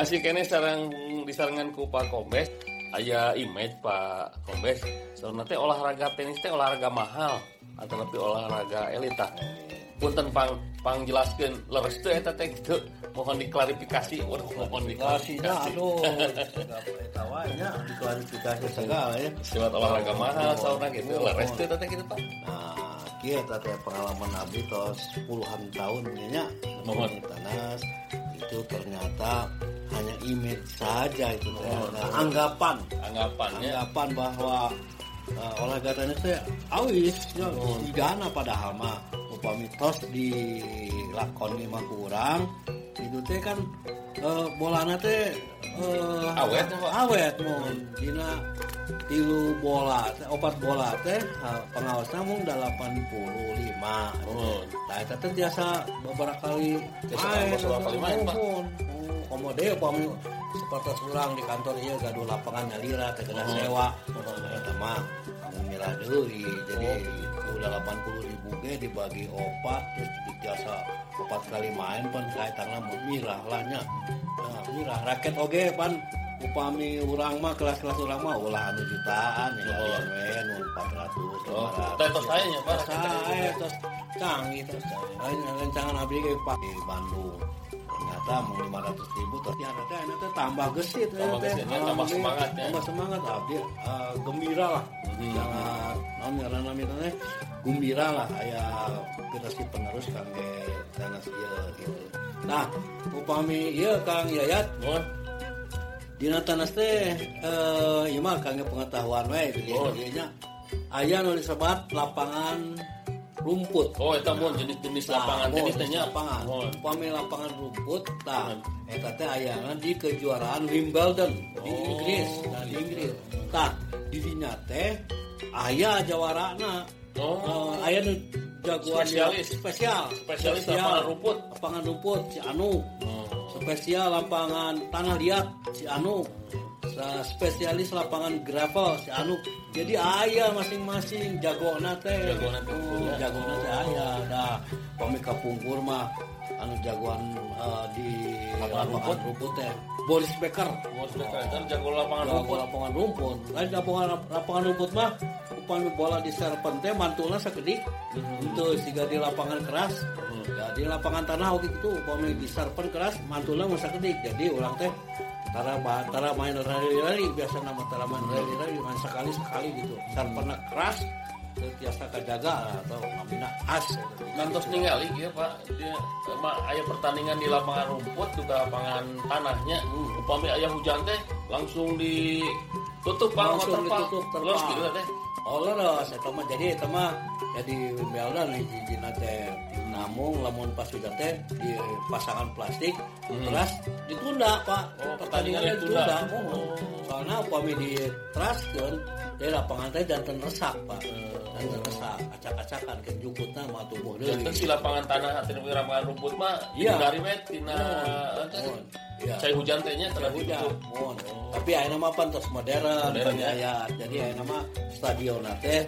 Masih kene sarang disarangan ku Pak Kombes aya image Pak Kombes. Soalnya teh olahraga tenis teh olahraga mahal atau lebih olahraga elita punten pang pang jelaskan leres teh eta teh gitu. Mohon diklarifikasi waduh mohon diklarifikasi. Aduh tawanya diklarifikasi segala ya. Lewat olahraga mahal sauna gitu. Leres teh teh gitu Pak. Nah teh pengalaman abdi tos puluhan tahun nya. Mohon. Tanas itu ternyata hanya image saja itu oh, nah, anggapan. Anggapannya anggapan bahwa uh, olahraga tenis itu awis ya oh. gana padahal mah. Upami tos dilakoni mah kurang itu teh kan uh, bolana teh uh, awet awet mohon dina tilu bola teh opat bola teh pengawasnya mung 85 oh. nah itu teh biasa beberapa kali main. beberapa kali main pak komode upami seperti kurang di kantor iya gaduh lapangan nyalira teh kena sewa. Eta mah mirah deui jadi udah 80 ribu ge dibagi opat terus biasa opat kali main pan. Kayak tangan mirah lahnya nah, mirah. Raket oge pan. Upami urang mah kelas-kelas urang mah ulah anu jutaan ya oh. ya nu 400 oh. Tetos saya nya Pak. Saya terus canggih terus. Lain rencangan abdi ge Pak. Di Bandung ternyata mau lima ratus ribu ternyata teh nanti tambah gesit tambah gesit ya, tambah semangat ya. tambah semangat. Abdi uh, gembira lah. Hmm. jangan non karena namanya gembira lah aya generasi penerus kangge tanah ieu gitu. Nah upami ieu Kang Yayat. Oh. dina tanas teh eh ieu mah kangge pengetahuan we gitu nya. Aya nu disebut lapangan rumput. Oh itu mau jenis-jenis lapangan nah, tenis jenis lapangan. Oh. upami lapangan rumput nah eta teh ayangan di kejuaraan Wimbledon. Oh. di Inggris nah di Inggris. Tah di dinya teh aya jawarana oh. Uh, aya nu jagoan spesialis. spesial. Spesialis lapangan rumput. Lapangan rumput si Anu. Oh. spesial lapangan tanah liat si Anu spesialis lapangan gravel si Anu. Jadi ayah masing-masing jago nate jago nate oh, jago nate ayah. Dah pamika pungkur mah anu jagoan uh, di lapangan rumput. rumput teh. Boris Becker. Boris Becker kan jago lapangan jago rumput. lapangan rumput. Lain lapangan lapangan rumput mah upami bola di serpen teh mantulna sakedik. Hmm. itu siga di lapangan keras. Hmm. jadi lapangan tanah waktu itu upami di serpen keras mantulna masa kedik jadi ulang teh tara tara main rally-rally biasa nama tara main rally-rally main sekali sekali gitu. Dan pernah keras biasa kejaga atau ngamina as kantos ningali ya pak. Dia emang ayah pertandingan di lapangan rumput juga lapangan tanahnya hmm. upami ayah hujan teh langsung ditutup pak langsung ditutup terus gitu teh. Oh leres itu mah jadi itu mah jadi Wimbledon nih hijina teh namun lamun pas sudah teh di pasangan plastik hmm. terus ditunda pak oh, pertandingannya ditunda, ditunda. Oh. soalnya upami di trust kan di lapangan teh dan resak pak resak acak-acakan ke jukutna mah tubuh deui jadi si lapangan tanah atau lapangan rumput mah iya dari met tina Iya. Cai hujan tehnya terus hujan. Oh. Tapi ayeuna mah pantos modern, modern ya. Jadi ayeuna mah stadion teh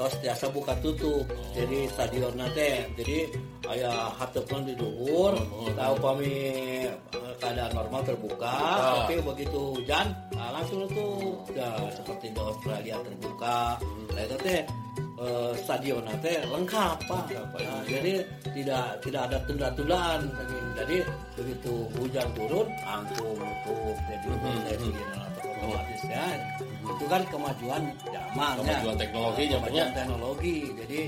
tos biasa buka tutup. Oh. Jadi stadion teh jadi aya hateupna di dhuwur, oh. tahu pami keadaan normal terbuka, oh. tapi begitu hujan nah langsung tuh ya seperti di Australia terbuka. Hmm. Nah itu teh uh, stadion teh lengkap pak. Nah, jadi tidak tidak ada tunda-tundaan. Jadi begitu hujan turun, angkung tutup jadi hmm. otomatis ya. Itu kan kemajuan zaman kemajuan ya. teknologi kemajuan teknologi. Jadi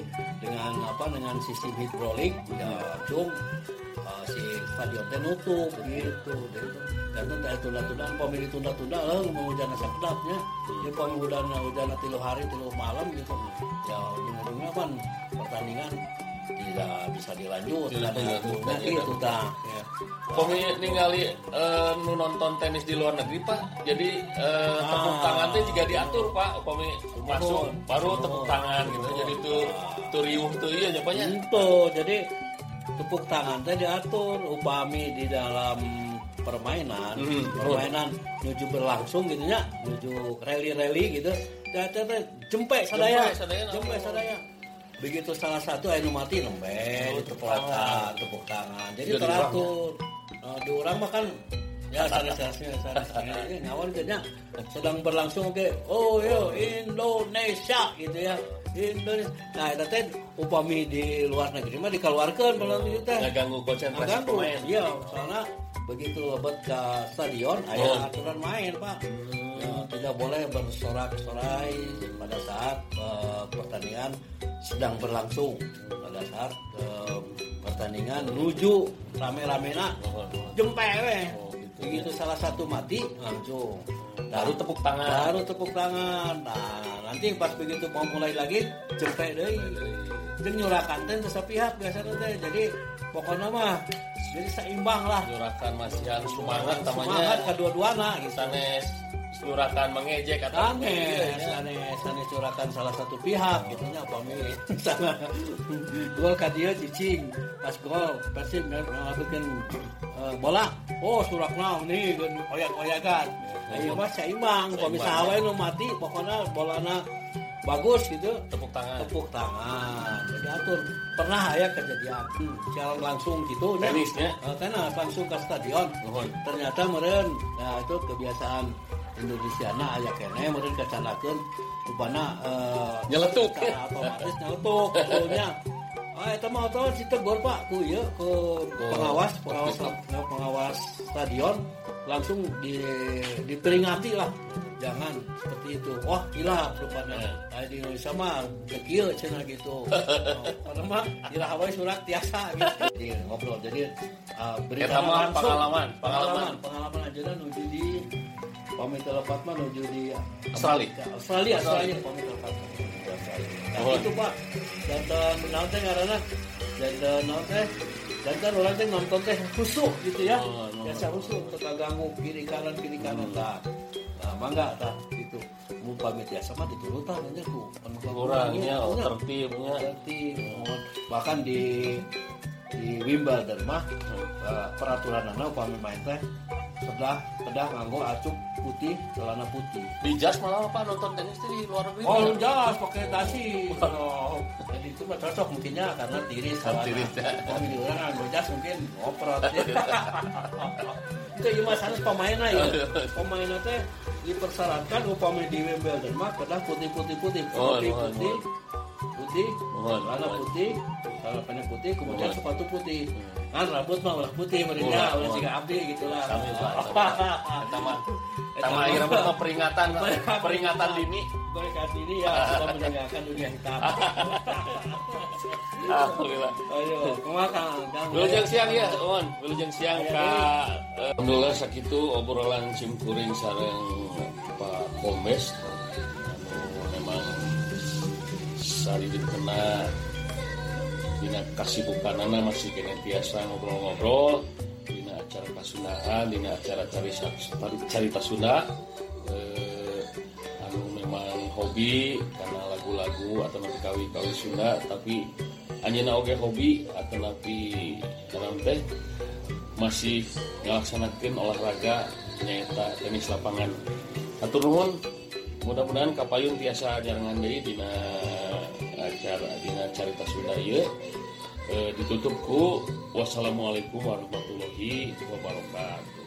dengan apa dengan sistem hidrolik ya cung uh, si stadion teh nutup gitu. Dan teh tunda-tundaan pemilih tunda-tunda lah mau hujan sedapnya ini pemilih hujan hujan tilu hari tilu malam gitu. Ya ujung-ujungnya kan pertandingan tidak bisa dilanjut. Tidak itu tak ya. Kami ningali uh, nu nonton tenis di luar negeri pak. Jadi uh, tepuk tangan teh juga diatur pak. Kami masuk baru tepuk tangan gitu. jadi tuh tuh riuh tuh iya nyapanya itu jadi tepuk tangan teh diatur upami di dalam permainan Hmm. permainan menuju berlangsung gitu ya menuju rally-rally gitu. Teh teh jempe sadaya Jempe sadaya, jempe sadaya. Begitu salah satu anu mati nembe Oh, tepuk tepuk tangan. tepuk tangan. Jadi Jadi teratur. Nah, di orang mah kan ya sanes sanesnya sanes sanesnya nyawan kayaknya sedang berlangsung oke. Oh yo Indonesia gitu ya Indonesia. Nah itu teh upami di luar negeri mah dikeluarkan kalau itu teh. Ngaganggu konsentrasi Ngaganggu. pemain. Iya soalnya begitu lebet ke stadion Oh. ada aturan main pak. Ya, tidak boleh bersorak-sorai pada saat eh, pertandingan sedang berlangsung. Pada saat eh, pertandingan menuju rame-ramena. Oh, oh. jempe weh. Oh. Begitu salah satu mati langsung. Baru tepuk tangan. Baru tepuk tangan. Nah nanti pas begitu mau mulai lagi jempe deh jeung nyurakan teh ke pihak biasanya teh. Jadi pokoknya mah jadi seimbang lah. Nyurahkan masihan semangat semangat namanya. kedua-duana gitu. Sanes nyurahkan mengejek atau Sanes, sanes, sanes salah satu pihak gitu nya pami. Sana gol ka dieu cicing. Pas gol Persib ngelakukeun uh, bola. Oh, surakna nih geun oyak-oyakan. Nah, ieu mah seimbang. Pami saha wae nu mati pokoknya bolana bagus gitu tepuk tangan tepuk tangan jadi atur pernah ya kejadian hmm, secara langsung gitu nya. tenisnya Eh, karena langsung ke stadion Nuhun. ternyata meren nah itu kebiasaan Indonesia nah aya kene meren kecanakeun rupana eh, Nyeletuk. otomatis nyeletuk golnya ah eta mah otomatis ditegur Pak ku ieu ke pengawas pengawas pengawas stadion langsung di diperingati lah. Jangan seperti itu. Wah gila rupanya. Nah, di Indonesia mah kecil cina gitu. Karena mah gila Hawaii surat tiasa gitu. Jadi ngobrol jadi uh, berita langsung. pengalaman, pengalaman. pengalaman. pengalaman aja nuju di pamit telepat mah nuju di Australia. Australia Australia. Pamit telepat nah Oh. itu pak. Dan dan naon teh ngaranna dan dan naon teh. Dan kan orang teh nonton teh khusyuk gitu ya. Oh, biasa khusyuk terganggu kiri kanan kiri kanan lah nah mangga tah. Gitu mau pamit ya sama diturutan aja tuh kurangnya oh, tertibnya tertib bahkan di di Wimbledon mah eh, peraturan anak upami main teh sebelah sebelah nganggo acuk putih celana putih di jas malah apa nonton tenis di luar negeri Oh jelas pakai dasi. Oh, jadi itu mah cocok mungkinnya karena tiris. Celana. tiris, ya. Oh di orang anggo jas mungkin ngoprot. itu ya mas harus pemainnya ya. Pemainnya teh dipersyaratkan upami di Wimbledon mah kedah putih putih putih Oh, putih nuhun, putih putih celana putih celana putih kemudian sepatu putih kan rambut mah ulah putih mereka Ulah, jika abdi gitulah Sami, Pak. Eta mah akhirnya mah peringatan peringatan dini. Mereka sini ya sudah meninggalkan dunia hitam. Alhamdulillah. Ayo? Kang. Wilujeng siang ya, On. Wilujeng siang ka eh, Alhamdulillah sakitu obrolan simkuring sareng Pak Kombes anu memang sari dikena dina kasibukanana masih kena biasa ngobrol-ngobrol dina acara kasunahan, dina acara cari cari, cari Sunda eh, anu memang hobi karena lagu-lagu atau nanti kawi-kawi Sunda tapi anjeuna oge hobi atau nanti karena teh masih ngelaksanakan olahraga nyata tenis lapangan. Atur nuhun mudah-mudahan kapayun tiasa jarangan deui dina acara dina carita Sunda e, wassalamualaikum warahmatullahi wabarakatuh